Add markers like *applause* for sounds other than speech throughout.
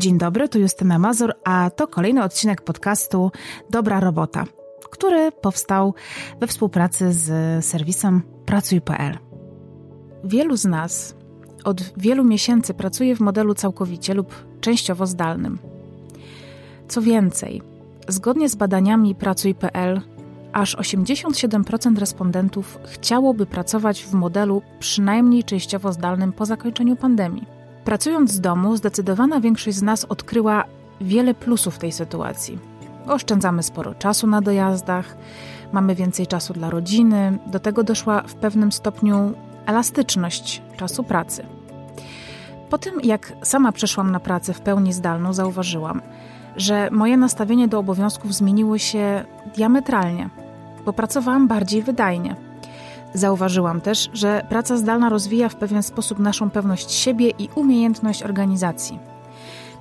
Dzień dobry, tu Justyna Mazur, a to kolejny odcinek podcastu Dobra Robota, który powstał we współpracy z serwisem Pracuj.pl. Wielu z nas od wielu miesięcy pracuje w modelu całkowicie lub częściowo zdalnym. Co więcej, zgodnie z badaniami Pracuj.pl, aż 87% respondentów chciałoby pracować w modelu przynajmniej częściowo zdalnym po zakończeniu pandemii. Pracując z domu, zdecydowana większość z nas odkryła wiele plusów tej sytuacji. Oszczędzamy sporo czasu na dojazdach, mamy więcej czasu dla rodziny, do tego doszła w pewnym stopniu elastyczność czasu pracy. Po tym, jak sama przeszłam na pracę w pełni zdalną, zauważyłam, że moje nastawienie do obowiązków zmieniło się diametralnie, bo pracowałam bardziej wydajnie. Zauważyłam też, że praca zdalna rozwija w pewien sposób naszą pewność siebie i umiejętność organizacji.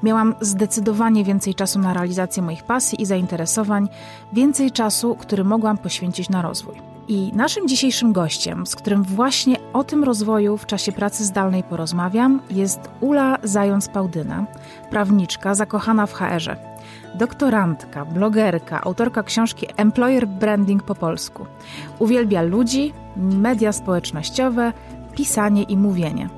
Miałam zdecydowanie więcej czasu na realizację moich pasji i zainteresowań, więcej czasu, który mogłam poświęcić na rozwój. I naszym dzisiejszym gościem, z którym właśnie o tym rozwoju w czasie pracy zdalnej porozmawiam, jest Ula Zając-Pałdyna, prawniczka zakochana w HR-ze, doktorantka, blogerka, autorka książki Employer Branding po polsku. Uwielbia ludzi, media społecznościowe, pisanie i mówienie.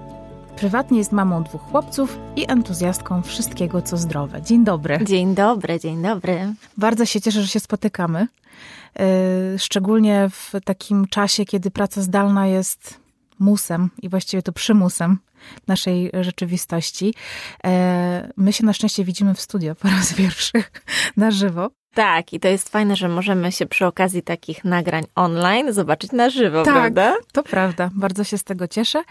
Prywatnie jest mamą dwóch chłopców i entuzjastką wszystkiego, co zdrowe. Dzień dobry. Dzień dobry, dzień dobry. Bardzo się cieszę, że się spotykamy. Yy, szczególnie w takim czasie, kiedy praca zdalna jest musem i właściwie to przymusem naszej rzeczywistości. Yy, my się na szczęście widzimy w studio po raz pierwszy na żywo. Tak, i to jest fajne, że możemy się przy okazji takich nagrań online zobaczyć na żywo, tak, prawda? To prawda, bardzo się z tego cieszę.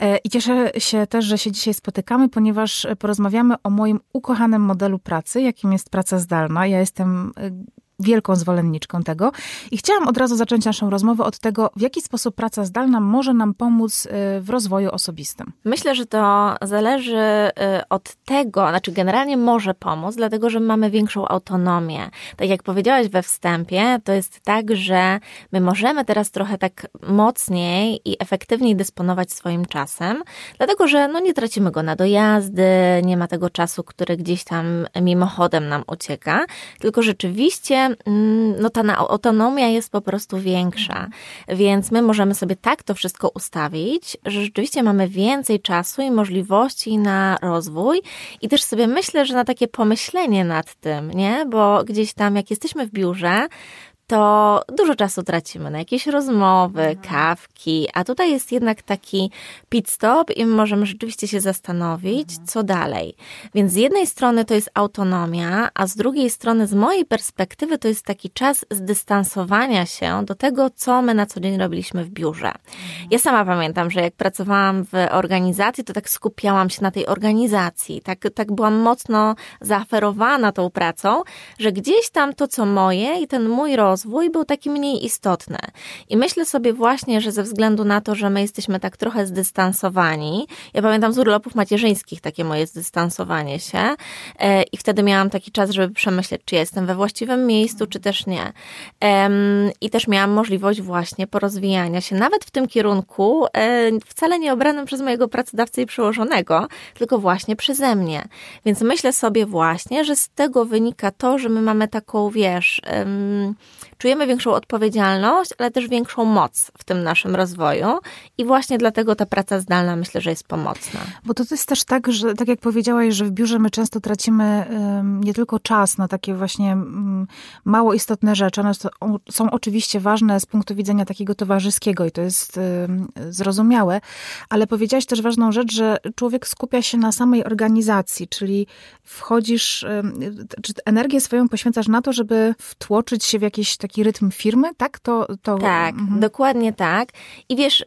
E, I cieszę się też, że się dzisiaj spotykamy, ponieważ porozmawiamy o moim ukochanym modelu pracy, jakim jest praca zdalna. Ja jestem e, wielką zwolenniczką tego. I chciałam od razu zacząć naszą rozmowę od tego, w jaki sposób praca zdalna może nam pomóc y, w rozwoju osobistym. Myślę, że to zależy y, od tego, znaczy generalnie może pomóc, dlatego że mamy większą autonomię. Tak jak powiedziałaś we wstępie, to jest tak, że my możemy teraz trochę tak mocniej i efektywniej dysponować swoim czasem, dlatego że no nie tracimy go na dojazdy, nie ma tego czasu, który gdzieś tam mimochodem nam ucieka, tylko rzeczywiście no ta autonomia jest po prostu większa. Więc my możemy sobie tak to wszystko ustawić, że rzeczywiście mamy więcej czasu i możliwości na rozwój i też sobie myślę, że na takie pomyślenie nad tym, nie? Bo gdzieś tam, jak jesteśmy w biurze, to dużo czasu tracimy na jakieś rozmowy, mhm. kawki, a tutaj jest jednak taki pit stop i możemy rzeczywiście się zastanowić, mhm. co dalej. Więc z jednej strony to jest autonomia, a z drugiej strony z mojej perspektywy to jest taki czas zdystansowania się do tego, co my na co dzień robiliśmy w biurze. Mhm. Ja sama pamiętam, że jak pracowałam w organizacji, to tak skupiałam się na tej organizacji, tak, tak byłam mocno zaaferowana tą pracą, że gdzieś tam to, co moje i ten mój rozwój rozwój był taki mniej istotny. I myślę sobie właśnie, że ze względu na to, że my jesteśmy tak trochę zdystansowani, ja pamiętam z urlopów macierzyńskich takie moje zdystansowanie się e, i wtedy miałam taki czas, żeby przemyśleć, czy jestem we właściwym miejscu, czy też nie. I też miałam możliwość właśnie porozwijania się, nawet w tym kierunku, e, wcale nie obranym przez mojego pracodawcę i przełożonego, tylko właśnie przeze mnie. Więc myślę sobie właśnie, że z tego wynika to, że my mamy taką, wiesz, czujemy większą odpowiedzialność, ale też większą moc w tym naszym rozwoju i właśnie dlatego ta praca zdalna myślę, że jest pomocna. Bo to jest też tak, że tak jak powiedziałaś, że w biurze my często tracimy nie tylko czas na takie właśnie mm, mało istotne rzeczy, one są oczywiście ważne z punktu widzenia takiego towarzyskiego i to jest zrozumiałe, ale powiedziałaś też ważną rzecz, że człowiek skupia się na samej organizacji, czyli wchodzisz, czy energię swoją poświęcasz na to, żeby wtłoczyć się w jakieś takie taki rytm firmy, tak? To, to... Tak, mhm. dokładnie tak. I wiesz,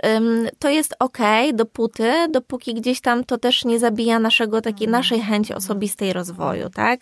to jest ok, dopóty, dopóki gdzieś tam to też nie zabija naszego, takiej mhm. naszej chęci osobistej rozwoju, tak?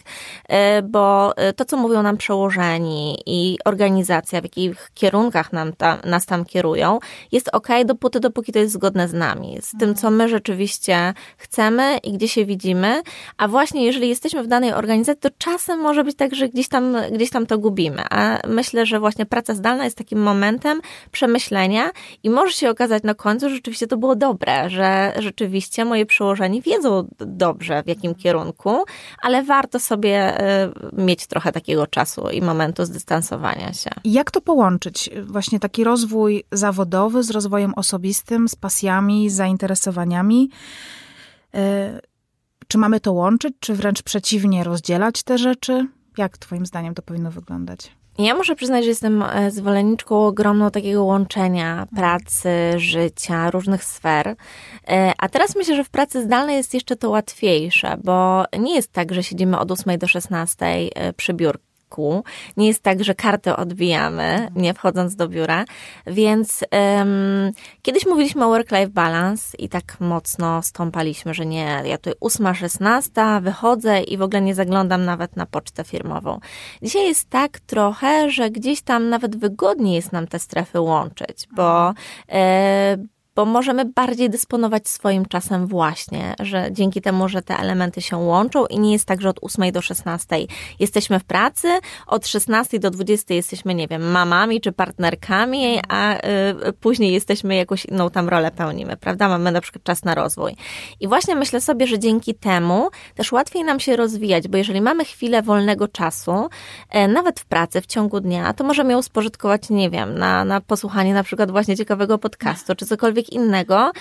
E, bo e, to, co mówią nam przełożeni i organizacja, w jakich kierunkach nam tam, nas tam kierują, jest ok, dopóty, dopóki to jest zgodne z nami, z tym, co my rzeczywiście chcemy i gdzie się widzimy, a właśnie jeżeli jesteśmy w danej organizacji, to czasem może być tak, że gdzieś tam, gdzieś tam to gubimy, a myślę, że że właśnie praca zdalna jest takim momentem przemyślenia i może się okazać na końcu, że rzeczywiście to było dobre, że rzeczywiście moi przełożeni wiedzą dobrze w jakim kierunku, ale warto sobie e, mieć trochę takiego czasu i momentu zdystansowania się. Jak to połączyć? Właśnie taki rozwój zawodowy z rozwojem osobistym, z pasjami, z zainteresowaniami. E, czy mamy to łączyć, czy wręcz przeciwnie, rozdzielać te rzeczy? Jak Twoim zdaniem to powinno wyglądać? Ja muszę przyznać, że jestem e, zwolenniczką ogromną takiego łączenia pracy, życia, różnych sfer. E, a teraz myślę, że w pracy zdalnej jest jeszcze to łatwiejsze, bo nie jest tak, że siedzimy od 8 do 16 przy biurku nie jest tak, że kartę odbijamy, nie wchodząc do biura. Więc um, kiedyś mówiliśmy o work-life balance i tak mocno stąpaliśmy, że nie, ja tutaj 8-16 wychodzę i w ogóle nie zaglądam nawet na pocztę firmową. Dzisiaj jest tak trochę, że gdzieś tam nawet wygodniej jest nam te strefy łączyć, bo e, bo możemy bardziej dysponować swoim czasem właśnie, że dzięki temu, że te elementy się łączą i nie jest tak, że od 8 do 16 jesteśmy w pracy, od 16 do 20 jesteśmy, nie wiem, mamami czy partnerkami, a y, później jesteśmy jakąś inną tam rolę pełnimy, prawda? Mamy na przykład czas na rozwój. I właśnie myślę sobie, że dzięki temu też łatwiej nam się rozwijać, bo jeżeli mamy chwilę wolnego czasu, e, nawet w pracy, w ciągu dnia, to możemy ją spożytkować, nie wiem, na, na posłuchanie na przykład właśnie ciekawego podcastu, czy cokolwiek innego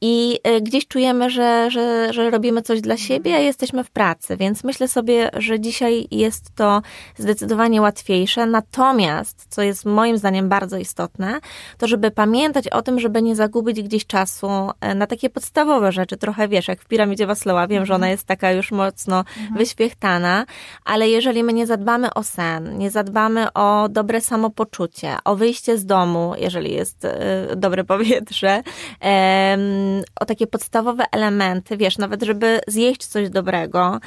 i e, gdzieś czujemy, że, że, że robimy coś dla siebie, a jesteśmy w pracy, więc myślę sobie, że dzisiaj jest to zdecydowanie łatwiejsze. Natomiast, co jest moim zdaniem bardzo istotne, to żeby pamiętać o tym, żeby nie zagubić gdzieś czasu e, na takie podstawowe rzeczy. Trochę wiesz, jak w piramidzie Maslowa, wiem, że ona mhm. jest taka już mocno mhm. wyświechtana, ale jeżeli my nie zadbamy o sen, nie zadbamy o dobre samopoczucie, o wyjście z domu, jeżeli jest e, dobre powietrze, o takie podstawowe elementy, wiesz, nawet żeby zjeść coś dobrego,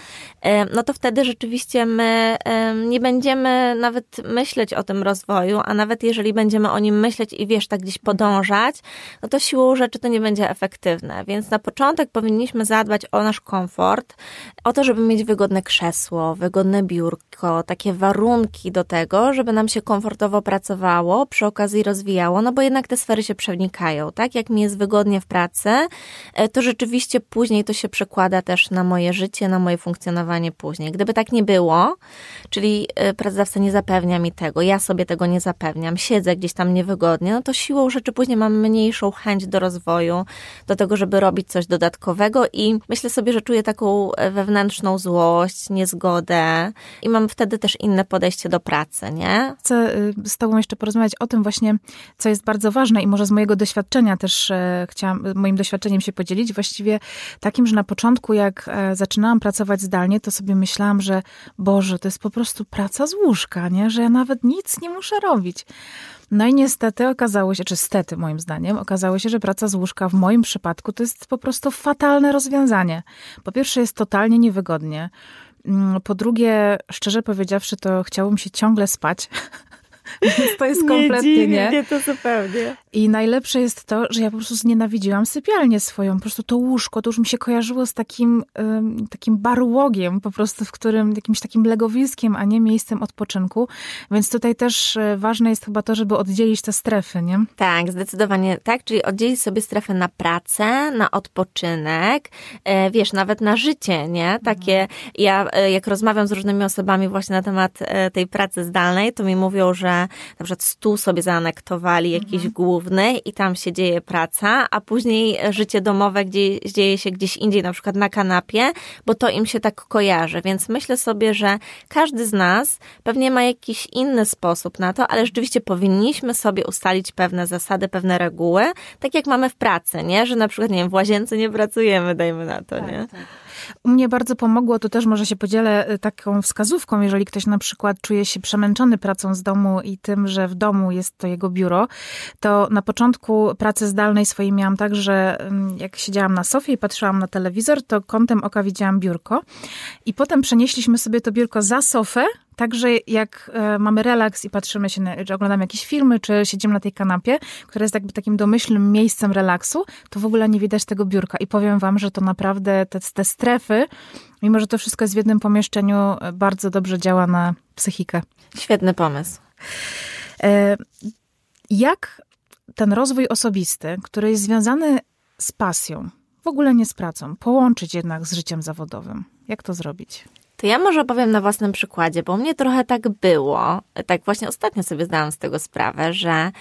no to wtedy rzeczywiście my nie będziemy nawet myśleć o tym rozwoju, a nawet jeżeli będziemy o nim myśleć i wiesz, tak gdzieś podążać, no to siłą rzeczy to nie będzie efektywne. Więc na początek powinniśmy zadbać o nasz komfort, o to, żeby mieć wygodne krzesło, wygodne biurko, takie warunki do tego, żeby nam się komfortowo pracowało, przy okazji rozwijało, no bo jednak te sfery się przenikają, tak? Jak mi jest wygodnie w pracy, e, to rzeczywiście później to się przekłada też na moje życie, na moje funkcjonowanie później. Gdyby tak nie było, czyli e, pracodawca nie zapewnia mi tego, ja sobie tego nie zapewniam, siedzę gdzieś tam niewygodnie, no to siłą rzeczy później mam mniejszą chęć do rozwoju, do tego, żeby robić coś dodatkowego i myślę sobie, że czuję taką e, wewnętrzną złość, niezgodę i mam wtedy też inne podejście do pracy, nie? Chcę y, z Tobą jeszcze porozmawiać o tym właśnie, co jest bardzo ważne i może z mojego doświadczenia też chciałam moim doświadczeniem się podzielić. Właściwie takim, że na początku, jak e, zaczynałam pracować zdalnie, to sobie myślałam, że Boże, to jest po prostu praca z łóżka, nie? że ja nawet nic nie muszę robić. No i niestety okazało się, czy stety moim zdaniem, okazało się, że praca z łóżka w moim przypadku to jest po prostu fatalne rozwiązanie. Po pierwsze jest totalnie niewygodnie. Mm, po drugie, szczerze powiedziawszy, to chciałbym się ciągle spać. *laughs* Więc to jest kompletnie nie. Nie, nie to zupełnie. I najlepsze jest to, że ja po prostu znienawidziłam sypialnię swoją. Po prostu to łóżko, to już mi się kojarzyło z takim, um, takim barłogiem, po prostu w którym, jakimś takim legowiskiem, a nie miejscem odpoczynku. Więc tutaj też e, ważne jest chyba to, żeby oddzielić te strefy, nie? Tak, zdecydowanie tak. Czyli oddzielić sobie strefę na pracę, na odpoczynek, e, wiesz, nawet na życie, nie? Takie, ja e, jak rozmawiam z różnymi osobami właśnie na temat tej pracy zdalnej, to mi mówią, że na przykład stół sobie zaanektowali jakiś mhm. główny i tam się dzieje praca, a później życie domowe gdzie, dzieje się gdzieś indziej, na przykład na kanapie, bo to im się tak kojarzy. Więc myślę sobie, że każdy z nas pewnie ma jakiś inny sposób na to, ale rzeczywiście powinniśmy sobie ustalić pewne zasady, pewne reguły, tak jak mamy w pracy, nie? Że na przykład, nie wiem, w łazience nie pracujemy, dajmy na to, tak, nie? Tak. U mnie bardzo pomogło, to też może się podzielę y, taką wskazówką, jeżeli ktoś na przykład czuje się przemęczony pracą z domu i tym, że w domu jest to jego biuro, to na początku pracy zdalnej swojej miałam tak, że mm, jak siedziałam na sofie i patrzyłam na telewizor, to kątem oka widziałam biurko i potem przenieśliśmy sobie to biurko za sofę, Także jak e, mamy relaks i patrzymy się, na, czy oglądamy jakieś filmy, czy siedzimy na tej kanapie, która jest jakby takim domyślnym miejscem relaksu, to w ogóle nie widać tego biurka. I powiem wam, że to naprawdę te, te strefy, mimo że to wszystko jest w jednym pomieszczeniu, bardzo dobrze działa na psychikę. Świetny pomysł. E, jak ten rozwój osobisty, który jest związany z pasją, w ogóle nie z pracą, połączyć jednak z życiem zawodowym? Jak to zrobić? To ja może opowiem na własnym przykładzie, bo mnie trochę tak było, tak właśnie ostatnio sobie zdałam z tego sprawę, że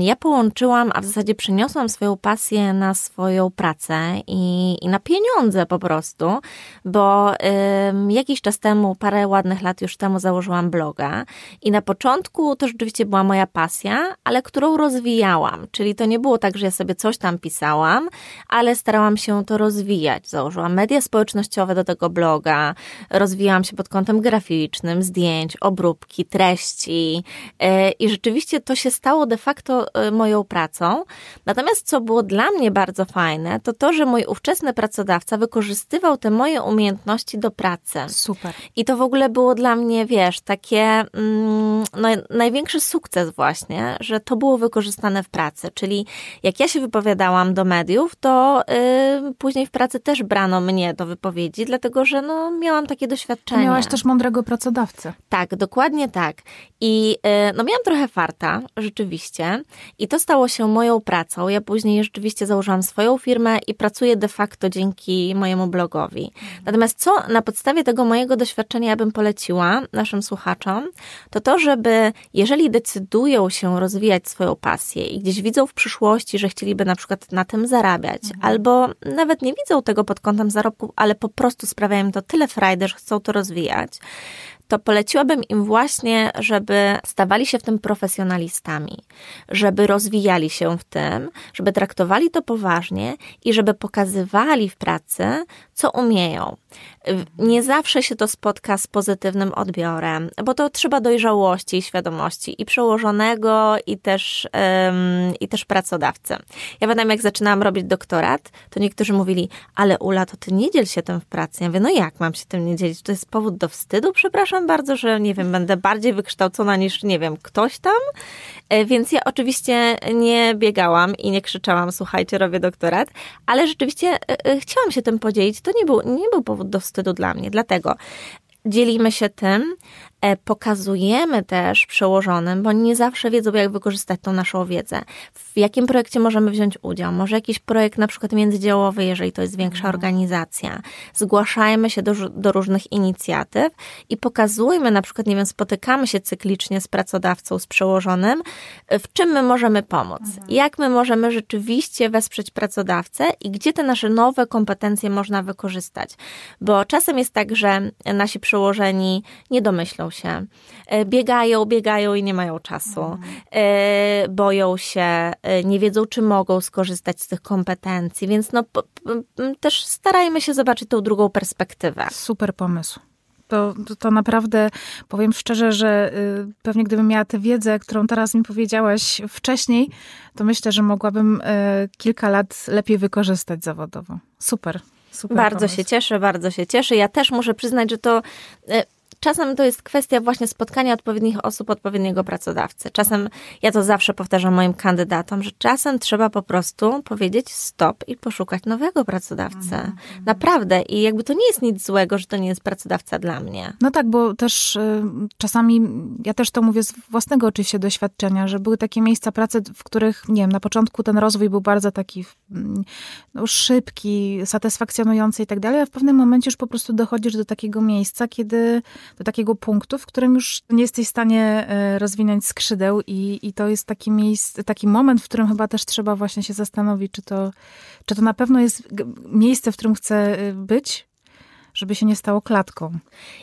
ja połączyłam, a w zasadzie przeniosłam swoją pasję na swoją pracę i, i na pieniądze po prostu, bo jakiś czas temu, parę ładnych lat już temu założyłam bloga i na początku to rzeczywiście była moja pasja, ale którą rozwijałam, czyli to nie było tak, że ja sobie coś tam pisałam, ale starałam się to rozwijać. Założyłam media społecznościowe do tego bloga, rozwijałam się pod kątem graficznym, zdjęć, obróbki, treści e, i rzeczywiście to się stało de facto e, moją pracą. Natomiast co było dla mnie bardzo fajne, to to, że mój ówczesny pracodawca wykorzystywał te moje umiejętności do pracy. Super. I to w ogóle było dla mnie, wiesz, takie no, największy sukces właśnie, że to było wykorzystane w pracy. Czyli jak ja się wypowiadałam do mediów, to yy, później w pracy też brano mnie do wypowiedzi, dlatego że no, miałam miałam takie doświadczenie. Miałaś też mądrego pracodawcę. Tak, dokładnie tak. I e, no miałam trochę farta, rzeczywiście. I to stało się moją pracą. Ja później rzeczywiście założyłam swoją firmę i pracuję de facto dzięki mojemu blogowi. Natomiast co na podstawie tego mojego doświadczenia ja bym poleciła naszym słuchaczom, to to, żeby jeżeli decydują się rozwijać swoją pasję i gdzieś widzą w przyszłości, że chcieliby na przykład na tym zarabiać, mhm. albo nawet nie widzą tego pod kątem zarobku, ale po prostu sprawiają to tyle riders chcą to rozwijać, to poleciłabym im właśnie, żeby stawali się w tym profesjonalistami, żeby rozwijali się w tym, żeby traktowali to poważnie i żeby pokazywali w pracy, co umieją. Nie zawsze się to spotka z pozytywnym odbiorem, bo to trzeba dojrzałości i świadomości i przełożonego, i też, um, i też pracodawcy. Ja pamiętam, jak zaczynałam robić doktorat, to niektórzy mówili, ale Ula, to ty nie dziel się tym w pracy. Ja mówię, no jak mam się tym nie dzielić? To jest powód do wstydu, przepraszam bardzo, że nie wiem, będę bardziej wykształcona niż, nie wiem, ktoś tam. E, więc ja oczywiście nie biegałam i nie krzyczałam, słuchajcie, robię doktorat, ale rzeczywiście e, e, chciałam się tym podzielić. To nie był, nie był powód do wstydu dla mnie. Dlatego dzielimy się tym, pokazujemy też przełożonym, bo nie zawsze wiedzą, jak wykorzystać tą naszą wiedzę. W jakim projekcie możemy wziąć udział? Może jakiś projekt na przykład międzydziałowy, jeżeli to jest większa mhm. organizacja. Zgłaszajmy się do, do różnych inicjatyw i pokazujmy, na przykład, nie wiem, spotykamy się cyklicznie z pracodawcą, z przełożonym, w czym my możemy pomóc? Mhm. Jak my możemy rzeczywiście wesprzeć pracodawcę i gdzie te nasze nowe kompetencje można wykorzystać? Bo czasem jest tak, że nasi przełożeni nie domyślą się. E, biegają, biegają i nie mają czasu. Mhm. Boją się, e, nie wiedzą, czy mogą skorzystać z tych kompetencji, więc no, też starajmy się zobaczyć tą drugą perspektywę. Super pomysł. To, to, to, naprawdę powiem szczerze, że y, pewnie gdybym miała tę wiedzę, którą teraz mi powiedziałaś wcześniej, to myślę, że mogłabym y, kilka lat lepiej wykorzystać zawodowo. Super. Super bardzo pomysł. się cieszę, bardzo się cieszę. Ja też muszę przyznać, że to y, czasem to jest kwestia właśnie spotkania odpowiednich osób, odpowiedniego pracodawcy. Czasem, ja to zawsze powtarzam moim kandydatom, że czasem trzeba po prostu powiedzieć stop i poszukać nowego pracodawcy. Mhm. Naprawdę. I jakby to nie jest nic złego, że to nie jest pracodawca dla mnie. No tak, bo też y, czasami, ja też to mówię z własnego oczywiście doświadczenia, że były takie miejsca pracy, w których, nie wiem, na początku ten rozwój był bardzo taki mm, no, szybki, satysfakcjonujący i tak dalej, a w pewnym momencie już po prostu dochodzisz do takiego miejsca, kiedy do takiego punktu, w którym już nie jesteś w stanie e, rozwinąć skrzydeł i, i to jest taki miejsce, taki moment, w którym chyba też trzeba właśnie się zastanowić, czy to, czy to na pewno jest miejsce, w którym chcę e, być, żeby się nie stało klatką.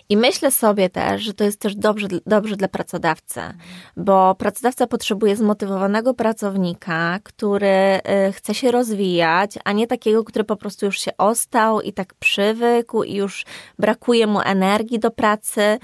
I myślę sobie też, że to jest też dobrze, dobrze dla pracodawcy, bo pracodawca potrzebuje zmotywowanego pracownika, który y, chce się rozwijać, a nie takiego, który po prostu już się ostał i tak przywykł i już brakuje mu energii do pracy.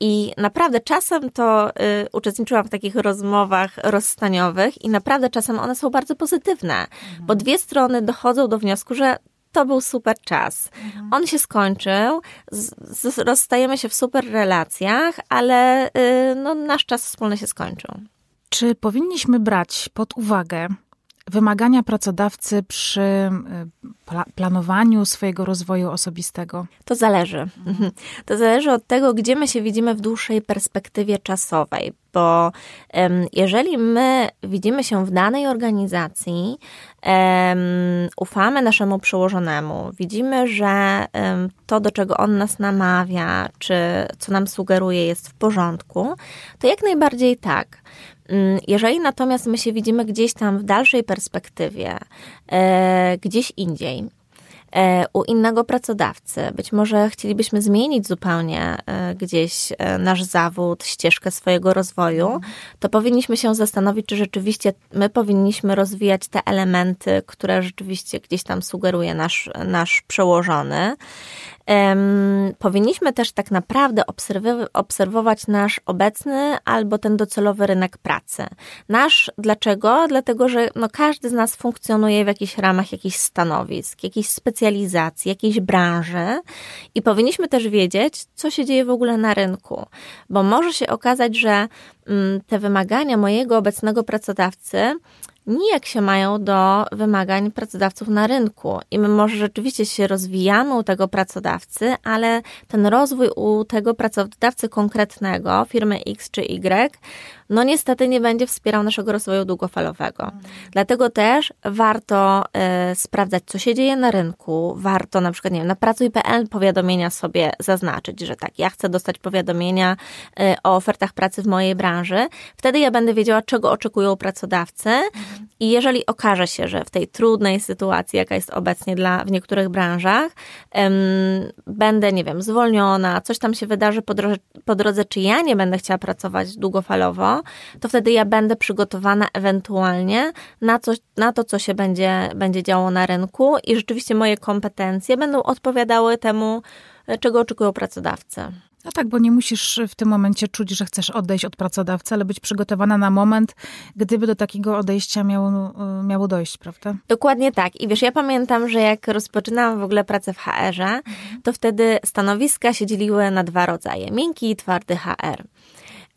I naprawdę czasem to y, uczestniczyłam w takich rozmowach rozstaniowych i naprawdę czasem one są bardzo pozytywne, bo dwie strony dochodzą do wniosku, że to był super czas. Mhm. On się skończył, z, rozstajemy się w super relacjach, ale y, no, nasz czas wspólny się skończył. Czy powinniśmy brać pod uwagę wymagania pracodawcy przy y, planowaniu swojego rozwoju osobistego? To zależy. Mhm. *laughs* To zależy od tego, gdzie my się widzimy w dłuższej perspektywie czasowej, bo um, jeżeli my widzimy się w danej organizacji, um, ufamy naszemu przełożonemu, widzimy, że um, to, do czego on nas namawia, czy co nam sugeruje, jest w porządku, to jak najbardziej tak. Mm, jeżeli natomiast my się widzimy gdzieś tam w dalszej perspektywie, e, gdzieś indziej, e, u innego pracodawcy. Być może chcielibyśmy zmienić zupełnie e, gdzieś nasz zawód, ścieżkę swojego rozwoju, to powinniśmy się zastanowić, czy rzeczywiście my powinniśmy rozwijać te elementy, które rzeczywiście gdzieś tam sugeruje nasz, nasz przełożony. Um, powinniśmy też tak naprawdę obserwować nasz obecny albo ten docelowy rynek pracy. Nasz, dlaczego? Dlatego, że no, każdy z nas funkcjonuje w jakichś ramach jakichś stanowisk, jakiejś specjalizacji, jakiejś branży i powinniśmy też wiedzieć, co się dzieje w ogóle na rynku, bo może się okazać, że um, te wymagania mojego obecnego pracodawcy nijak się mają do wymagań pracodawców na rynku. I my może rzeczywiście się rozwijamy u tego pracodawcy, ale ten rozwój u tego pracodawcy konkretnego, firmy X czy Y, no niestety nie będzie wspierał naszego rozwoju długofalowego. Dlatego też warto y, sprawdzać, co się dzieje na rynku. Warto na przykład, nie wiem, na pracuj.pl powiadomienia sobie zaznaczyć, że tak, ja chcę dostać powiadomienia y, o ofertach pracy w mojej branży. Wtedy ja będę wiedziała, czego oczekują pracodawcy i jeżeli okaże się, że w tej trudnej sytuacji, jaka jest obecnie dla, w niektórych branżach, będę, nie wiem, zwolniona, coś tam się wydarzy po drodze, po drodze, czy ja nie będę chciała pracować długofalowo, to wtedy ja będę przygotowana ewentualnie na, coś, na to, co się będzie, będzie działo na rynku i rzeczywiście moje kompetencje będą odpowiadały temu, czego oczekują pracodawcy. No tak, bo nie musisz w tym momencie czuć, że chcesz odejść od pracodawcy, ale być przygotowana na moment, gdyby do takiego odejścia miało, miało dojść, prawda? Dokładnie tak. I wiesz, ja pamiętam, że jak rozpoczynałam w ogóle pracę w HR-ze, to wtedy stanowiska się dzieliły na dwa rodzaje: miękki i twardy HR.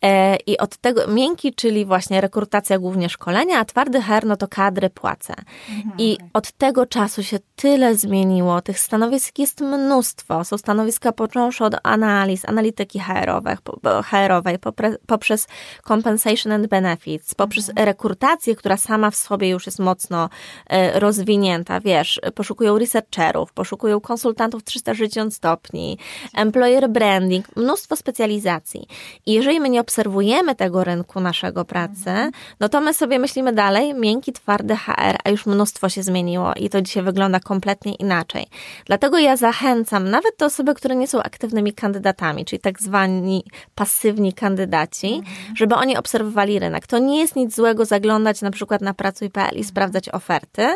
E, I od tego miękki, czyli właśnie rekrutacja, głównie szkolenia, a twardy HR, no to kadry, płace. Mhm, I od tego czasu się tyle zmieniło. Tych stanowisk jest mnóstwo. Są stanowiska począwszy od analiz, analityki HR-owej, HR-owej poprzez compensation and benefits, poprzez mhm. rekrutację, która sama w sobie już jest mocno e, rozwinięta. Wiesz, poszukują researcherów, poszukują konsultantów 360 stopni, employer branding, mnóstwo specjalizacji. I jeżeli my nie obserwujemy tego rynku naszego pracy, no to my sobie myślimy dalej, miękki, twardy HR, a już mnóstwo się zmieniło i to dzisiaj wygląda kompletnie inaczej. Dlatego ja zachęcam nawet te osoby, które nie są aktywnymi kandydatami, czyli tak zwani pasywni kandydaci, żeby oni obserwowali rynek. To nie jest nic złego zaglądać na przykład na pracuj.pl i sprawdzać oferty,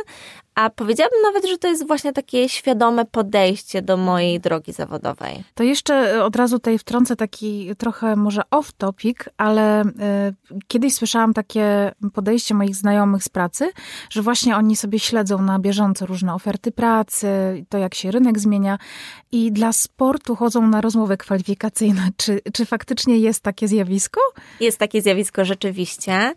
a powiedziałabym nawet, że to jest właśnie takie świadome podejście do mojej drogi zawodowej. To jeszcze e, od razu tutaj wtrącę taki trochę może off-topic, ale y, kiedyś słyszałam takie podejście moich znajomych z pracy, że właśnie oni sobie śledzą na bieżąco różne oferty pracy, to jak się rynek zmienia i dla sportu chodzą na rozmowy kwalifikacyjne. *laughs* Czy, czy faktycznie jest takie zjawisko? Jest takie zjawisko rzeczywiście.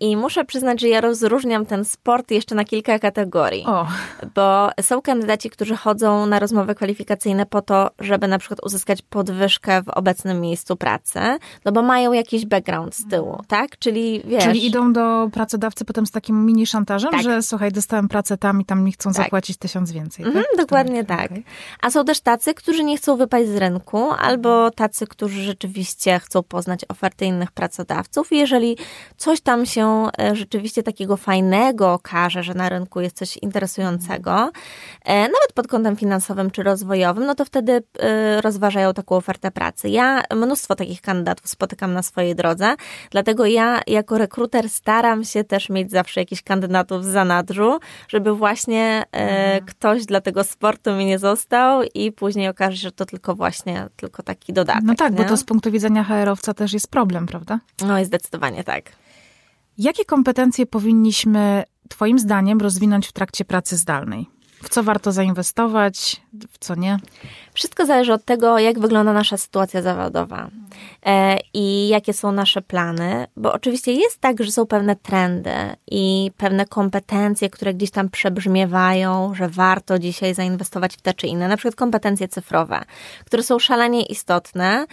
I muszę przyznać, że ja rozróżniam ten sport jeszcze na kilka kategorii. O. Bo są kandydaci, którzy chodzą na rozmowy kwalifikacyjne po to, żeby na przykład uzyskać podwyżkę w obecnym miejscu pracy, no bo mają jakiś background z tyłu, tak? Czyli wiesz... Czyli idą do pracodawcy potem z takim mini szantażem, tak. że słuchaj, dostałem pracę tam i tam mi chcą tak. zapłacić tysiąc więcej. Mhm, tak? dokładnie tak. Okay. A są też tacy, którzy nie chcą wypaść z rynku, albo tacy, którzy rzeczywiście chcą poznać oferty innych pracodawców. I jeżeli coś tam się e, rzeczywiście takiego fajnego okaże, że na rynku jest coś interesującego, e, nawet pod kątem finansowym czy rozwojowym, no to wtedy e, rozważają taką ofertę pracy. Ja mnóstwo takich kandydatów spotykam na swojej drodze, dlatego ja jako rekruter staram się też mieć zawsze jakichś kandydatów w zanadrzu, żeby właśnie mhm. ktoś dla tego sportu mi nie został i później okaże się, że to tylko właśnie, tylko taki dodatek. No tak, nie? bo to z punktu widzenia HR-owca też jest problem, prawda? No i zdecydowanie tak. Jakie kompetencje powinniśmy Twoim zdaniem rozwinąć w trakcie pracy zdalnej? W co warto zainwestować, w co nie? Wszystko zależy od tego, jak wygląda nasza sytuacja zawodowa. E, i jakie są nasze plany, bo oczywiście jest tak, że są pewne trendy i pewne kompetencje, które gdzieś tam przebrzmiewają, że warto dzisiaj zainwestować w te czy inne, na przykład kompetencje cyfrowe, które są szalenie istotne,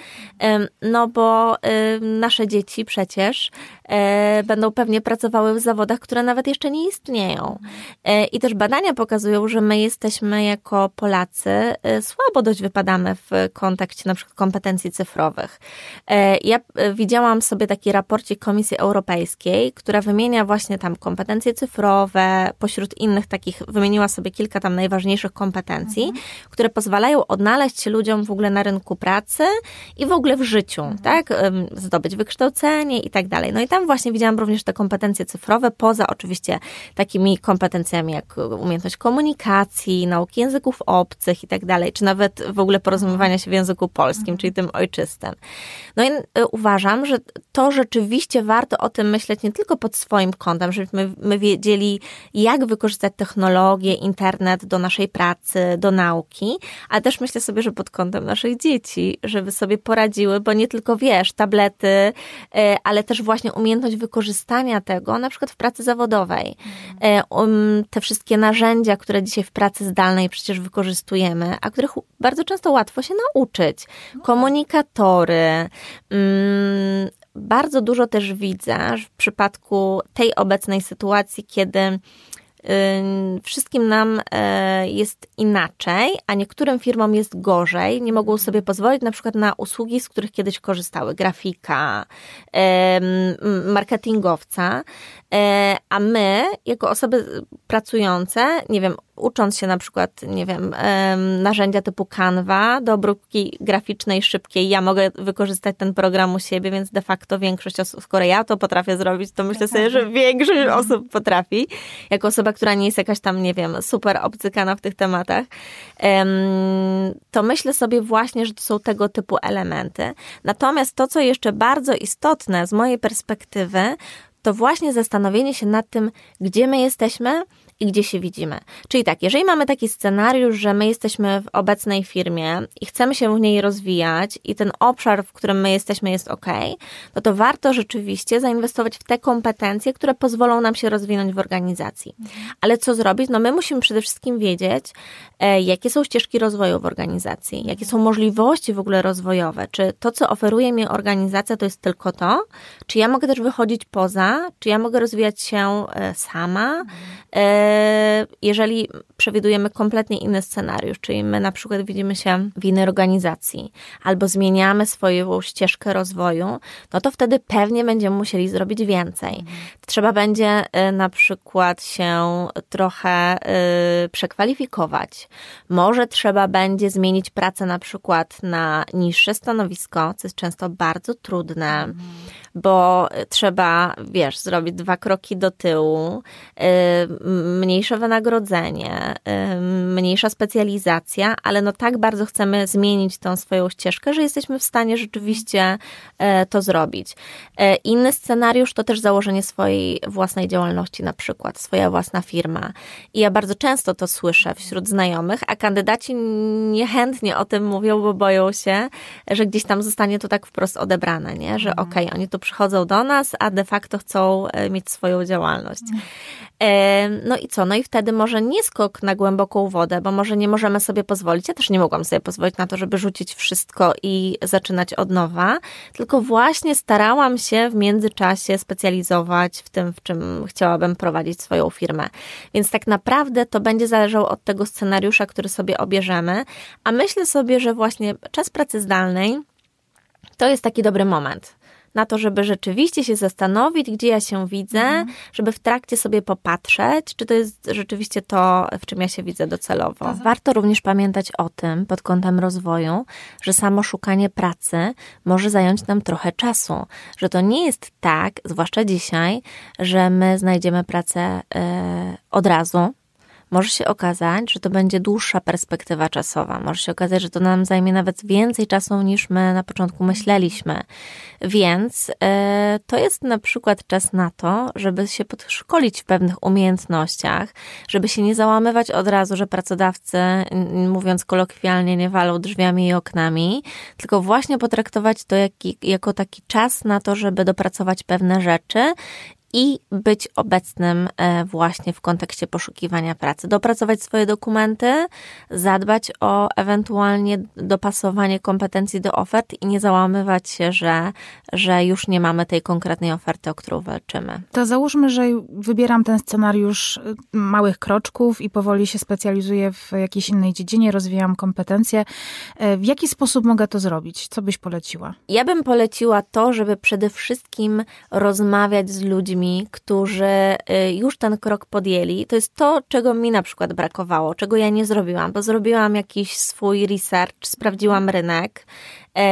no bo nasze dzieci przecież e, będą pewnie pracowały w zawodach, które nawet jeszcze nie istnieją. E, I też badania pokazują, że my jesteśmy jako Polacy słabo dość wypadamy w kontekście na przykład kompetencji cyfrowych. E, ja e, widziałam sobie taki raporcik Komisji Europejskiej, która wymienia właśnie tam kompetencje cyfrowe, pośród innych takich wymieniła sobie kilka tam najważniejszych kompetencji, mhm. które pozwalają odnaleźć się ludziom w ogóle na rynku pracy i w ogóle w życiu, mhm. tak? Zdobyć wykształcenie i tak dalej. No i tam właśnie widziałam również te kompetencje cyfrowe, poza oczywiście takimi kompetencjami jak umiejętność komunikacji, nauki języków obcych i tak dalej, czy nawet w ogóle porozumiewania się w języku polskim, czyli tym ojczystym. No i y, uważam, że to rzeczywiście warto o tym myśleć nie tylko pod swoim kątem, żebyśmy my wiedzieli, jak wykorzystać technologię, internet do naszej pracy, do nauki, ale też myślę sobie, że pod kątem naszych dzieci, żeby sobie poradziły, bo nie tylko wiesz, tablety, y, ale też właśnie umiejętność wykorzystania tego, na przykład w pracy zawodowej. Y, um, te wszystkie narzędzia, które dzisiaj w pracy zdalnej przecież wykorzystujemy, a których bardzo często łatwo się nauczyć. Komunikatory. Mm, bardzo dużo też widzę w przypadku tej obecnej sytuacji, kiedy wszystkim nam e, jest inaczej, a niektórym firmom jest gorzej. Nie mogą sobie pozwolić na przykład na usługi, z których kiedyś korzystały. Grafika, marketingowca. E, a my, jako osoby pracujące, nie wiem, ucząc się na przykład, nie wiem, narzędzia typu Canva do obróbki graficznej szybkiej, ja mogę wykorzystać ten program u siebie, więc de facto większość osób, skoro ja to potrafię zrobić, to myślę sobie, że większość mhm. osób potrafi. Jako osoba, która nie jest jakaś tam, nie wiem, super obcykana w tych tematach, to myślę sobie właśnie, że to są tego typu elementy. Natomiast to, co jeszcze bardzo istotne z mojej perspektywy, to właśnie zastanowienie się nad tym, gdzie my jesteśmy i gdzie się widzimy. Czyli tak, jeżeli mamy taki scenariusz, że my jesteśmy w obecnej firmie i chcemy się w niej rozwijać i ten obszar, w którym my jesteśmy jest ok, no to warto rzeczywiście zainwestować w te kompetencje, które pozwolą nam się rozwinąć w organizacji. Ale co zrobić? No my musimy przede wszystkim wiedzieć, e, jakie są ścieżki rozwoju w organizacji, jakie są możliwości w ogóle rozwojowe, czy to, co oferuje mi organizacja, to jest tylko to, czy ja mogę też wychodzić poza, czy ja mogę rozwijać się e, sama, e, jeżeli przewidujemy kompletnie inny scenariusz, czyli my na przykład widzimy się w innej organizacji albo zmieniamy swoją ścieżkę rozwoju, no to wtedy pewnie będziemy musieli zrobić więcej. Mhm. Trzeba będzie y, na przykład się trochę y, przekwalifikować. Może trzeba będzie zmienić pracę na przykład na niższe stanowisko, co jest często bardzo trudne. Bo trzeba, wiesz, zrobić dwa kroki do tyłu, y, mniejsze wynagrodzenie, y, mniejsza specjalizacja, ale no tak bardzo chcemy zmienić tą swoją ścieżkę, że jesteśmy w stanie rzeczywiście y, to zrobić. Inny scenariusz to też założenie swojej własnej działalności, na przykład swoja własna firma. I ja bardzo często to słyszę wśród znajomych, a kandydaci niechętnie o tym mówią, bo boją się, że gdzieś tam zostanie to tak wprost odebrane, nie? że mhm. okej, okay, oni tu przychodzą do nas, a de facto chcą e, mieć swoją działalność. E, no i co? No i wtedy może nie skok na głęboką wodę, bo może nie możemy sobie pozwolić. Ja też nie mogłam sobie pozwolić na to, żeby rzucić wszystko i zaczynać od nowa, tylko właśnie starałam się w międzyczasie specjalizować w tym, w czym chciałabym prowadzić swoją firmę. Więc tak naprawdę to będzie zależało od tego scenariusza, który sobie obierzemy, a myślę sobie, że właśnie czas pracy zdalnej to jest taki dobry moment na to, żeby rzeczywiście się zastanowić, gdzie ja się widzę, mhm. żeby w trakcie sobie popatrzeć, czy to jest rzeczywiście to, w czym ja się widzę docelowo. Mhm. Warto również pamiętać o tym pod kątem rozwoju, że samo szukanie pracy może zająć nam trochę czasu, że to nie jest tak, zwłaszcza dzisiaj, że my znajdziemy pracę yy, od razu, może się okazać, że to będzie dłuższa perspektywa czasowa. Może się okazać, że to nam zajmie nawet więcej czasu niż my na początku myśleliśmy. Więc e, to jest na przykład czas na to, żeby się podszkolić w pewnych umiejętnościach, żeby się nie załamywać od razu, że pracodawcy, mówiąc kolokwialnie, nie walą drzwiami i oknami, tylko właśnie potraktować to jak, jako taki czas na to, żeby dopracować pewne rzeczy i być obecnym e, właśnie w kontekście poszukiwania pracy. Dopracować swoje dokumenty, zadbać o ewentualnie dopasowanie kompetencji do ofert i nie załamywać się, że, że już nie mamy tej konkretnej oferty, o którą walczymy. To załóżmy, że wybieram ten scenariusz y, małych kroczków i powoli się specjalizuję w jakiejś innej dziedzinie, rozwijam kompetencje. E, w jaki sposób mogę to zrobić? Co byś poleciła? Ja bym poleciła to, żeby przede wszystkim rozmawiać z ludźmi, ludźmi, którzy y, już ten krok podjęli, to jest to, czego mi na przykład brakowało, czego ja nie zrobiłam, bo zrobiłam jakiś swój research, sprawdziłam rynek,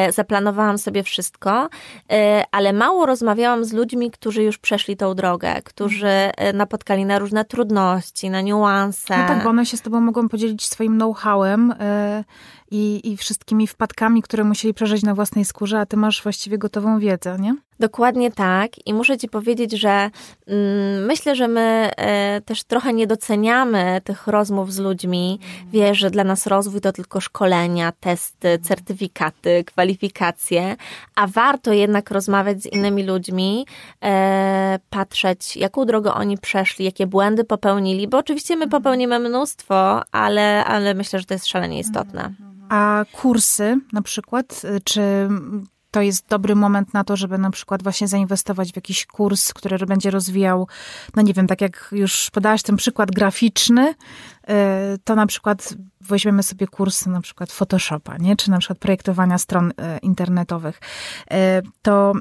zaplanowałam sobie wszystko, e, ale mało rozmawiałam z ludźmi, którzy już przeszli tą drogę, którzy e, napotkali na różne trudności, na niuanse. No tak, bo one się z tobą mogą podzielić swoim know-howem i, i wszystkimi wpadkami, które musieli przeżyć na własnej skórze, a ty masz właściwie gotową wiedzę, nie? Dokładnie tak. I muszę Ci powiedzieć, że mm, myślę, że my e, też trochę nie doceniamy tych rozmów z ludźmi. Wiesz, że dla nas rozwój to tylko szkolenia, testy, certyfikaty, kwalifikacje, a warto jednak rozmawiać z innymi ludźmi, e, patrzeć, jaką drogę oni przeszli, jakie błędy popełnili, bo oczywiście my popełnimy mnóstwo, ale, ale myślę, że to jest szalenie istotne. A kursy na przykład, czy to jest dobry moment na to, żeby na przykład właśnie zainwestować w jakiś kurs, który będzie rozwijał, no nie wiem, tak jak już podałaś ten przykład graficzny, y, to na przykład weźmiemy sobie kurs na przykład Photoshopa, nie? czy na przykład projektowania stron y, internetowych. Y, to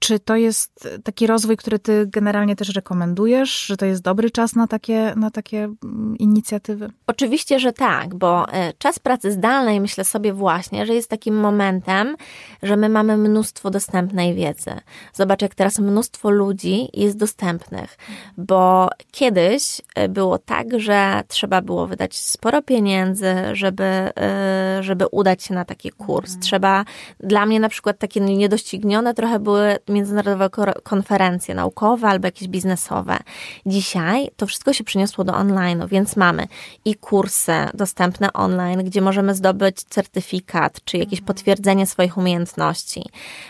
czy to jest taki rozwój, który ty generalnie też rekomendujesz, że to jest dobry czas na takie, na takie mm, inicjatywy? Oczywiście, że tak, bo e, czas pracy zdalnej myślę sobie właśnie, że jest takim momentem, że my mamy mnóstwo dostępnej wiedzy. Zobacz, jak teraz mnóstwo ludzi jest dostępnych, bo kiedyś e, było tak, że trzeba było wydać sporo pieniędzy, żeby, e, żeby udać się na taki kurs. Mhm. Trzeba, dla mnie na przykład takie niedoścignione trochę były międzynarodowe konferencje naukowe albo jakieś biznesowe. Dzisiaj to wszystko się przyniosło do online, więc mamy i kursy dostępne online, gdzie możemy zdobyć certyfikat czy jakieś potwierdzenie swoich umiejętności.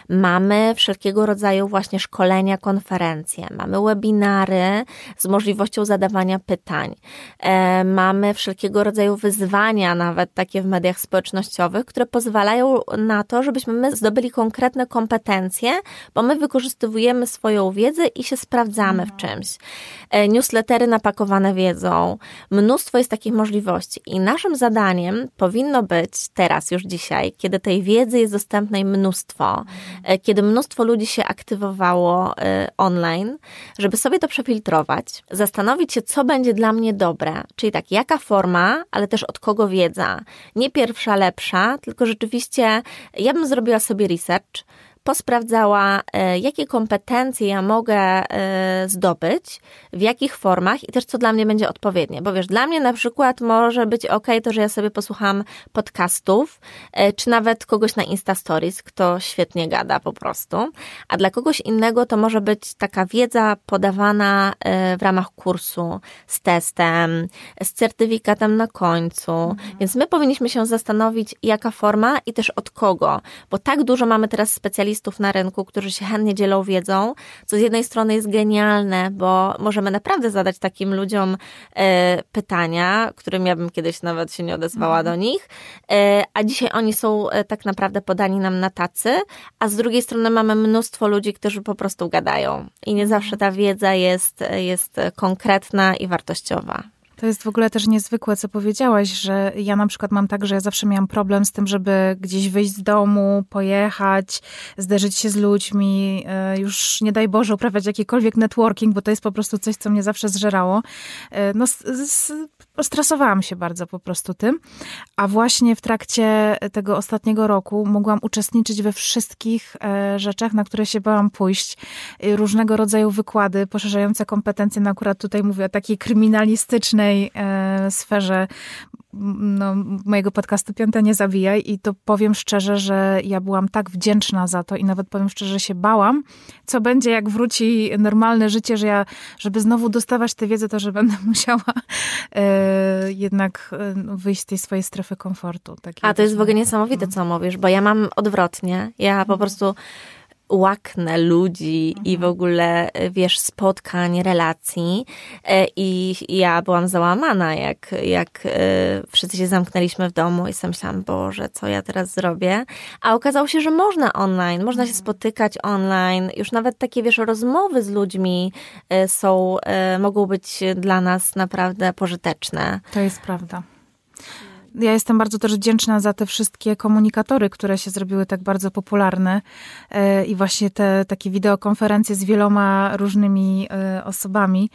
Mamy wszelkiego rodzaju właśnie szkolenia, konferencje, mamy webinary z możliwością zadawania pytań. E, mamy wszelkiego rodzaju wyzwania, nawet takie w mediach społecznościowych, które pozwalają na to, żebyśmy my zdobyli konkretne kompetencje, bo my my wykorzystujemy swoją wiedzę i się sprawdzamy w czymś. E, newslettery napakowane wiedzą, mnóstwo jest takich możliwości. I naszym zadaniem powinno być teraz, już dzisiaj, kiedy tej wiedzy jest dostępnej mnóstwo, e, kiedy mnóstwo ludzi się aktywowało e, online, żeby sobie to przefiltrować, zastanowić się, co będzie dla mnie dobre, czyli tak, jaka forma, ale też od kogo wiedza. Nie pierwsza lepsza, tylko rzeczywiście ja bym zrobiła sobie research, posprawdzała, e, jakie kompetencje ja mogę e, zdobyć, w jakich formach i też co dla mnie będzie odpowiednie. Bo wiesz, dla mnie na przykład może być ok to, że ja sobie posłucham podcastów, e, czy nawet kogoś na Insta Stories, kto świetnie gada po prostu, a dla kogoś innego to może być taka wiedza podawana w ramach kursu z testem, z certyfikatem na końcu. Mhm. Więc my powinniśmy się zastanowić, jaka forma i też od kogo, bo tak dużo mamy teraz specjalistów, specjalistów na rynku, którzy się chętnie dzielą wiedzą, co z jednej strony jest genialne, bo możemy naprawdę zadać takim ludziom e, pytania, którym ja bym kiedyś nawet się nie odezwała mhm. do nich, e, a dzisiaj oni są e, tak naprawdę podani nam na tacy, a z drugiej strony mamy mnóstwo ludzi, którzy po prostu gadają i nie zawsze ta wiedza jest, jest konkretna i wartościowa. To jest w ogóle też niezwykłe, co powiedziałaś, że ja na przykład mam tak, że ja zawsze miałam problem z tym, żeby gdzieś wyjść z domu, pojechać, zderzyć się z ludźmi, e, już nie daj Boże uprawiać jakikolwiek networking, bo to jest po prostu coś, co mnie zawsze zżerało. E, no, stresowałam się bardzo po prostu tym, a właśnie w trakcie tego ostatniego roku mogłam uczestniczyć we wszystkich e, rzeczach, na które się bałam pójść. Różnego rodzaju wykłady poszerzające kompetencje, no akurat tutaj mówię o takiej kryminalistycznej e, sferze no, mojego podcastu Piąte Nie Zabijaj i to powiem szczerze, że ja byłam tak wdzięczna za to i nawet powiem szczerze, że się bałam, co będzie jak wróci normalne życie, że ja, żeby znowu dostawać tę wiedzę, to że będę *laughs* musiała e, jednak e, no, wyjść z tej swojej strefy komfortu. A to jest w ogóle niesamowite, co mówisz, bo ja mam odwrotnie. Ja po mhm. prostu łaknę ludzi mhm. i w ogóle, wiesz, spotkań, relacji. E, I ja byłam załamana, jak, jak e, wszyscy się zamknęliśmy w domu i sam myślałam, Boże, co ja teraz zrobię? A okazało się, że można online, można się mhm. spotykać online. Już nawet takie, wiesz, rozmowy z ludźmi e, są, mogą być dla nas naprawdę pożyteczne. To jest prawda. Ja jestem bardzo też wdzięczna za te wszystkie komunikatory, które się zrobiły tak bardzo popularne e, i właśnie te takie wideokonferencje z wieloma różnymi e, osobami.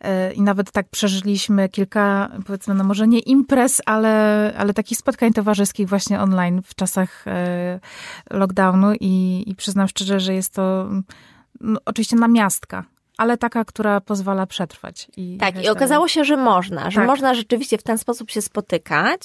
E, I nawet tak przeżyliśmy kilka, powiedzmy, no może nie imprez, ale, ale takich spotkań towarzyskich właśnie online w czasach lockdownu i, i przyznam szczerze, że jest to no, oczywiście namiastka ale taka, która pozwala przetrwać. I tak, i okazało się, że można, że tak. można rzeczywiście w ten sposób się spotykać,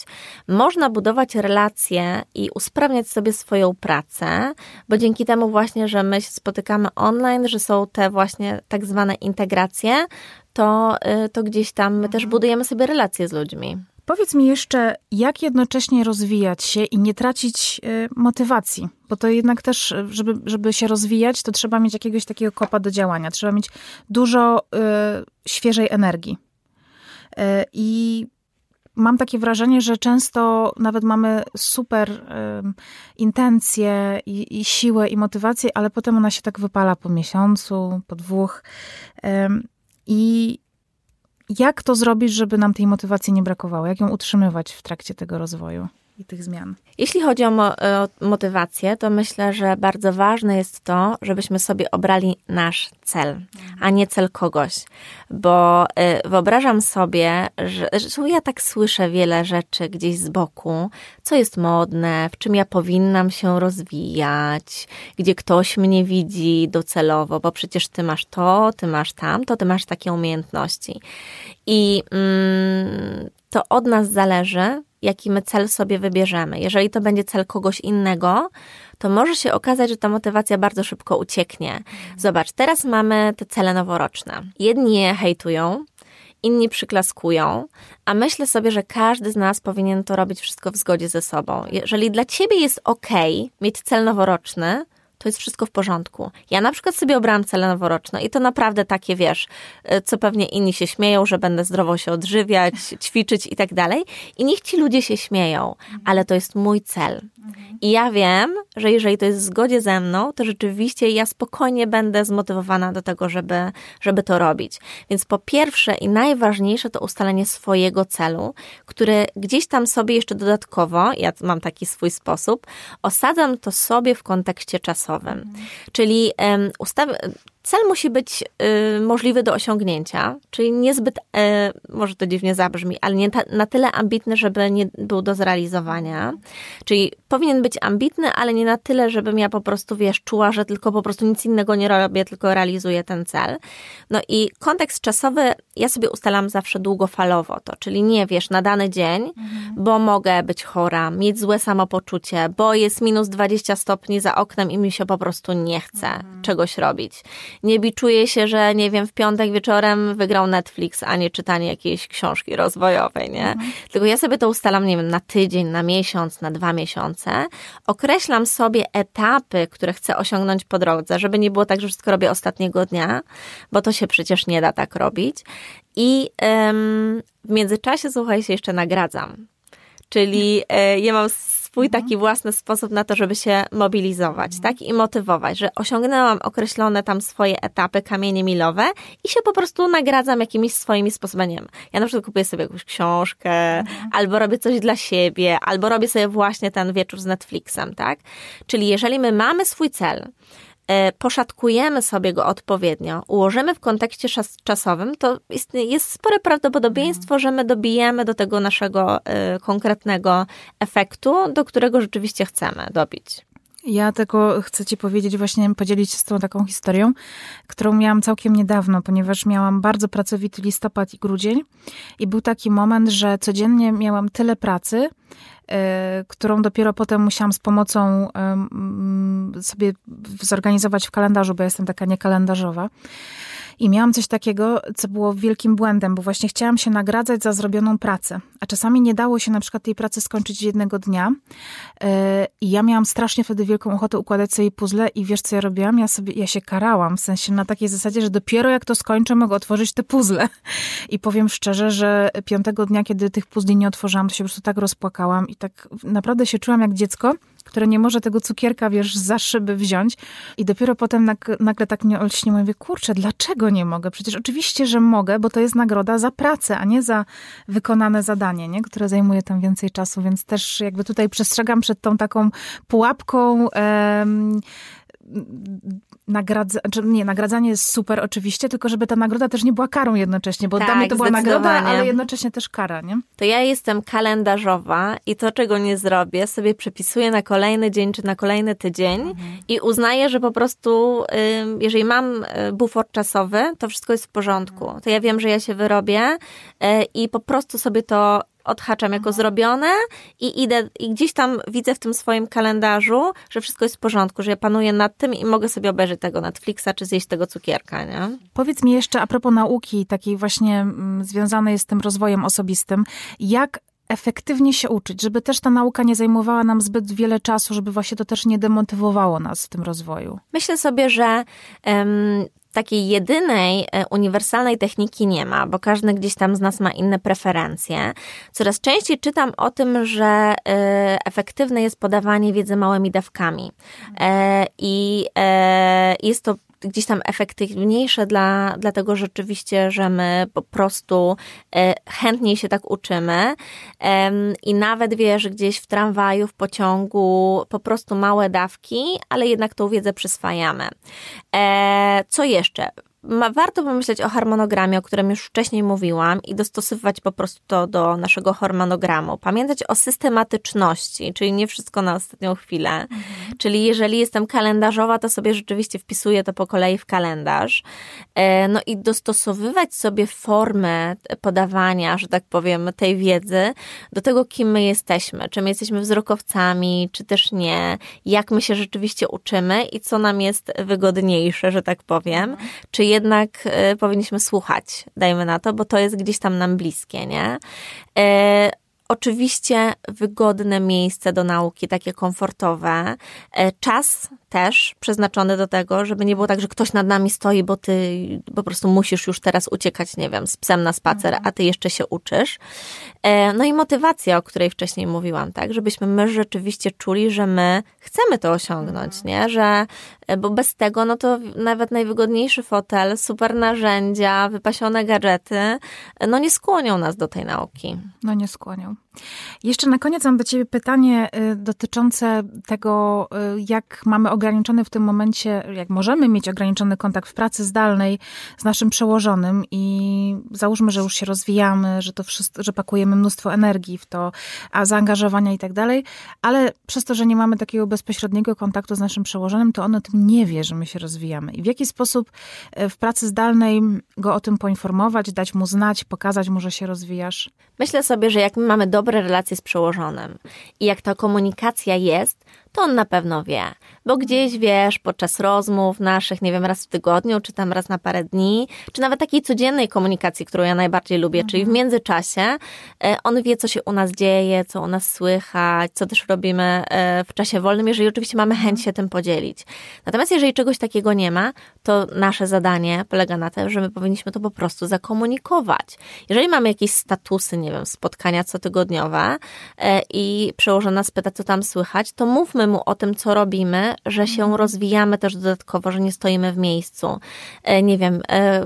można budować relacje i usprawniać sobie swoją pracę, bo dzięki temu właśnie, że my się spotykamy online, że są te właśnie tak zwane integracje, to, y, to gdzieś tam my też mhm. budujemy sobie relacje z ludźmi. Powiedz mi jeszcze, jak jednocześnie rozwijać się i nie tracić y, motywacji? Bo to jednak też, żeby, żeby się rozwijać, to trzeba mieć jakiegoś takiego kopa do działania. Trzeba mieć dużo y, świeżej energii. Y, I mam takie wrażenie, że często nawet mamy super y, intencje i, i, siłę i motywację, ale potem ona się tak wypala po miesiącu, po dwóch. Y, I jak to zrobić, żeby nam tej motywacji nie brakowało? Jak ją utrzymywać w trakcie tego rozwoju? I tych zmian. Jeśli chodzi o, mo o, motywację, to myślę, że bardzo ważne jest to, żebyśmy sobie obrali nasz cel, a nie cel kogoś. Bo y, wyobrażam sobie, że, że ja tak słyszę wiele rzeczy gdzieś z boku, co jest modne, w czym ja powinnam się rozwijać, gdzie ktoś mnie widzi docelowo, bo przecież ty masz to, ty masz tamto, ty masz takie umiejętności. I mm, to od nas zależy, jaki my cel sobie wybierzemy. Jeżeli to będzie cel kogoś innego, to może się okazać, że ta motywacja bardzo szybko ucieknie. Zobacz, teraz mamy te cele noworoczne. Jedni je hejtują, inni przyklaskują, a myślę sobie, że każdy z nas powinien to robić wszystko w zgodzie ze sobą. Jeżeli dla ciebie jest ok mieć cel noworoczny, to jest wszystko w porządku. Ja na przykład sobie obrałam cele noworoczne i to naprawdę takie, wiesz, y, co pewnie inni się śmieją, że będę zdrowo się odżywiać, *laughs* ćwiczyć i tak dalej. I niech ci ludzie się śmieją, ale to jest mój cel. I ja wiem, że jeżeli to jest w zgodzie ze mną, to rzeczywiście ja spokojnie będę zmotywowana do tego, żeby, żeby to robić. Więc po pierwsze i najważniejsze to ustalenie swojego celu, który gdzieś tam sobie jeszcze dodatkowo, ja mam taki swój sposób, osadzam to sobie w kontekście czasowym. Czyli um, ustaw, Cel musi być y, możliwy do osiągnięcia, czyli niezbyt, y, może to dziwnie zabrzmi, ale nie ta, na tyle ambitny, żeby nie był do zrealizowania. Czyli powinien być ambitny, ale nie na tyle, żebym ja po prostu, wiesz, czuła, że tylko po prostu nic innego nie robię, tylko realizuję ten cel. No i kontekst czasowy ja sobie ustalam zawsze długofalowo to, czyli nie, wiesz, na dany dzień, mhm. bo mogę być chora, mieć złe samopoczucie, bo jest minus 20 stopni za oknem i mi się po prostu nie chce mhm. czegoś robić nie biczuję się, że nie wiem, w piątek wieczorem wygrał Netflix, a nie czytanie jakiejś książki rozwojowej, nie? Mhm. Tylko ja sobie to ustalam, nie wiem, na tydzień, na miesiąc, na dwa miesiące. Określam sobie etapy, które chcę osiągnąć po drodze, żeby nie było tak, że wszystko robię ostatniego dnia, bo to się przecież nie da tak robić. I ym, w międzyczasie, słuchaj, się jeszcze nagradzam. Czyli y, ja mam swój mhm. taki własny sposób na to, żeby się mobilizować, mhm. tak? I motywować, że osiągnęłam określone tam swoje etapy, kamienie milowe i się po prostu nagradzam jakimiś swoimi sposobami. Ja na przykład kupuję sobie jakąś książkę, mhm. albo robię coś dla siebie, albo robię sobie właśnie ten wieczór z Netflixem, tak? Czyli jeżeli my mamy swój cel, poszatkujemy sobie go odpowiednio, ułożymy w kontekście czasowym, to jest, jest spore prawdopodobieństwo, że my dobijemy do tego naszego e, konkretnego efektu, do którego rzeczywiście chcemy dobić. Ja tylko chcę Ci powiedzieć, właśnie podzielić się z tą taką historią, którą miałam całkiem niedawno, ponieważ miałam bardzo pracowity listopad i grudzień i był taki moment, że codziennie miałam tyle pracy, e, którą dopiero potem musiałam z pomocą sobie zorganizować w kalendarzu, bo jestem taka niekalendarzowa. I miałam coś takiego, co było wielkim błędem, bo właśnie chciałam się nagradzać za zrobioną pracę. A czasami nie dało się na przykład tej pracy skończyć jednego dnia. E, I ja miałam strasznie wtedy wielką ochotę układać sobie puzzle i wiesz co ja robiłam? Ja sobie, ja się karałam, w sensie na takiej zasadzie, że dopiero jak to skończę, mogę otworzyć te puzzle. I powiem szczerze, że piątego dnia, kiedy tych puzli nie otworzyłam, to się po prostu tak rozpłakałam i tak naprawdę się czułam jak dziecko, które nie może tego cukierka, wiesz, za szyby wziąć. I dopiero potem nagle tak mnie olśniło mówię, kurczę, dlaczego nie mogę? Przecież oczywiście, że mogę, bo to jest nagroda za pracę, a nie za wykonane zadanie, nie? które zajmuje tam więcej czasu, więc też jakby tutaj przestrzegam przed tą taką pułapką em, nagradza, znaczy nie, nagradzanie jest super oczywiście, tylko żeby ta nagroda też nie była karą jednocześnie, bo tak, dla mnie to była nagroda, ale jednocześnie też kara, nie? To ja jestem kalendarzowa i to, czego nie zrobię, sobie przepisuję na kolejny dzień czy na kolejny tydzień mhm. i uznaję, że po prostu jeżeli mam y, bufor czasowy, to wszystko jest w porządku. To ja wiem, że ja się wyrobię y, i po prostu sobie to odhaczam jako zrobione i idę i gdzieś tam widzę w tym swoim kalendarzu, że wszystko jest w porządku, że ja panuję nad tym i mogę sobie obejrzeć tego Netflixa czy zjeść tego cukierka, nie? Powiedz mi jeszcze a propos nauki, takiej właśnie mm, związanej z tym rozwojem osobistym, jak efektywnie się uczyć, żeby też ta nauka nie zajmowała nam zbyt wiele czasu, żeby właśnie to też nie demotywowało nas w tym rozwoju? Myślę sobie, że um, takiej jedynej e, uniwersalnej techniki nie ma, bo każdy gdzieś tam z nas ma inne preferencje. Coraz częściej czytam o tym, że e, efektywne jest podawanie wiedzy małymi dawkami. E, I jest to gdzieś tam efektywniejsze dla, dlatego rzeczywiście, że my po prostu e, chętniej się tak uczymy i nawet wiesz, gdzieś w tramwaju, w pociągu po prostu małe dawki, ale jednak tą wiedzę przyswajamy. E, co jeszcze? Ma, warto pomyśleć o harmonogramie, o którym już wcześniej mówiłam i dostosowywać po prostu to do naszego harmonogramu. Pamiętać o systematyczności, czyli nie wszystko na ostatnią chwilę. Mhm. Czyli jeżeli jestem kalendarzowa, to sobie rzeczywiście wpisuję to po kolei w kalendarz. E, no i dostosowywać sobie formę podawania, że tak powiem, tej wiedzy do tego, kim my jesteśmy. Czy my jesteśmy wzrokowcami, czy też nie. Jak my się rzeczywiście uczymy i co nam jest wygodniejsze, że tak powiem. Mhm. Czy jednak y, powinniśmy słuchać, dajmy na to, bo to jest gdzieś tam nam bliskie, nie? Y, oczywiście wygodne miejsce do nauki, takie komfortowe. Y, czas też przeznaczony do tego, żeby nie było tak, że ktoś nad nami stoi, bo ty po prostu musisz już teraz uciekać, nie wiem, z psem na spacer, a ty jeszcze się uczysz. E, no i motywacja, o której wcześniej mówiłam, tak, żebyśmy my rzeczywiście czuli, że my chcemy to osiągnąć, nie, że, e, bo bez tego, no to nawet najwygodniejszy fotel, super narzędzia, wypasione gadżety, e, no nie skłonią nas do tej nauki. No nie skłonią. Jeszcze na koniec mam do Ciebie pytanie dotyczące tego, jak mamy ograniczony w tym momencie, jak możemy mieć ograniczony kontakt w pracy zdalnej z naszym przełożonym i załóżmy, że już się rozwijamy, że to wszystko, że pakujemy mnóstwo energii w to, a zaangażowania i tak dalej, ale przez to, że nie mamy takiego bezpośredniego kontaktu z naszym przełożonym, to on o tym nie wie, że my się rozwijamy. I w jaki sposób e, w pracy zdalnej go o tym poinformować, dać mu znać, pokazać mu, że się rozwijasz? Myślę sobie, że jak my mamy dobre relacje z przełożonym. I jak ta komunikacja jest, to on na pewno wie. Bo gdzieś wiesz, podczas rozmów naszych, nie wiem, raz w tygodniu, czy tam raz na parę dni, czy nawet takiej codziennej komunikacji, którą ja najbardziej lubię, mhm. czyli w międzyczasie, e, on wie, co się u nas dzieje, co u nas słychać, co też robimy e, w czasie wolnym, jeżeli oczywiście mamy chęć mhm. się tym podzielić. Natomiast jeżeli czegoś takiego nie ma, to nasze zadanie polega na tym, że my powinniśmy to po prostu zakomunikować. Jeżeli mamy jakieś statusy, nie wiem, spotkania cotygodniowe e, i przełożona spyta, co tam słychać, to mówmy mówmy mu o tym, co robimy, że się mhm. rozwijamy też dodatkowo, że nie stoimy w miejscu. E, nie wiem, e,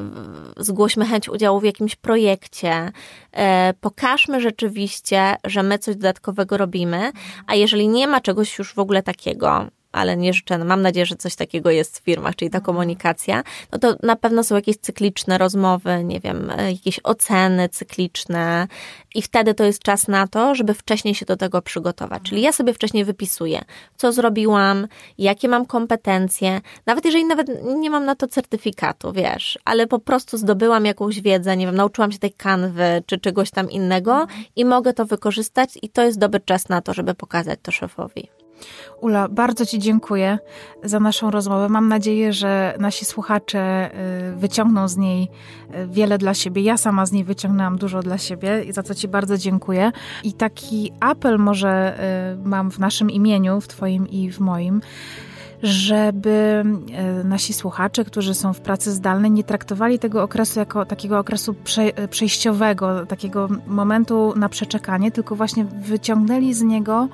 zgłośmy chęć udziału w jakimś projekcie, e, pokażmy rzeczywiście, że my coś dodatkowego robimy, a jeżeli nie ma czegoś już w ogóle takiego, ale nie życzę, mam nadzieję, że coś takiego jest w firmach, czyli ta komunikacja, no to na pewno są jakieś cykliczne rozmowy, nie wiem, jakieś oceny cykliczne i wtedy to jest czas na to, żeby wcześniej się do tego przygotować. Czyli ja sobie wcześniej wypisuję, co zrobiłam, jakie mam kompetencje, nawet jeżeli nawet nie mam na to certyfikatu, wiesz, ale po prostu zdobyłam jakąś wiedzę, nie wiem, nauczyłam się tej kanwy czy czegoś tam innego i mogę to wykorzystać i to jest dobry czas na to, żeby pokazać to szefowi. Ula, bardzo Ci dziękuję za naszą rozmowę. Mam nadzieję, że nasi słuchacze y, wyciągną z niej y, wiele dla siebie. Ja sama z niej wyciągnęłam dużo dla siebie za co Ci bardzo dziękuję. I taki apel może y, mam w naszym imieniu, w Twoim i w moim żeby nasi słuchacze, którzy są w pracy zdalnej, nie traktowali tego okresu jako takiego okresu przejściowego, takiego momentu na przeczekanie, tylko właśnie wyciągnęli z niego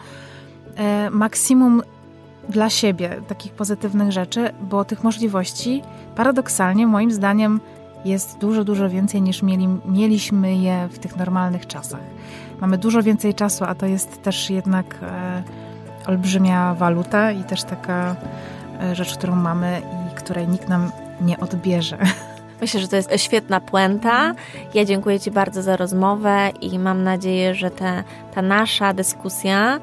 maksimum dla siebie takich pozytywnych rzeczy, bo tych możliwości paradoksalnie moim zdaniem jest dużo, dużo więcej niż mieli, mieliśmy je w tych normalnych czasach. Mamy dużo więcej czasu, a to jest też jednak e, olbrzymia waluta i też taka e, rzecz, którą mamy i której nikt nam nie odbierze. *laughs* Myślę, że to jest świetna puenta. Ja dziękuję Ci bardzo za rozmowę i mam nadzieję, że te, ta nasza dyskusja, e,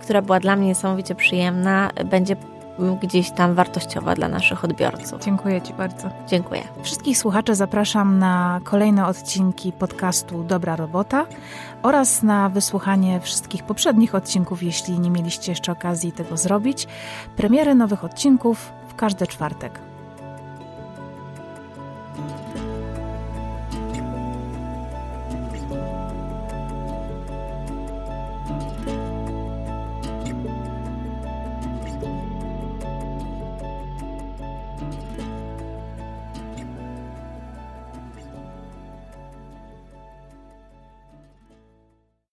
która była dla mnie niesamowicie przyjemna, będzie gdzieś tam wartościowa dla naszych odbiorców. Dziękuję Ci bardzo. Dziękuję. Wszystkich słuchaczy zapraszam na kolejne odcinki podcastu Dobra Robota oraz na wysłuchanie wszystkich poprzednich odcinków, jeśli nie mieliście jeszcze okazji tego zrobić. Premiery nowych odcinków w każdy czwartek.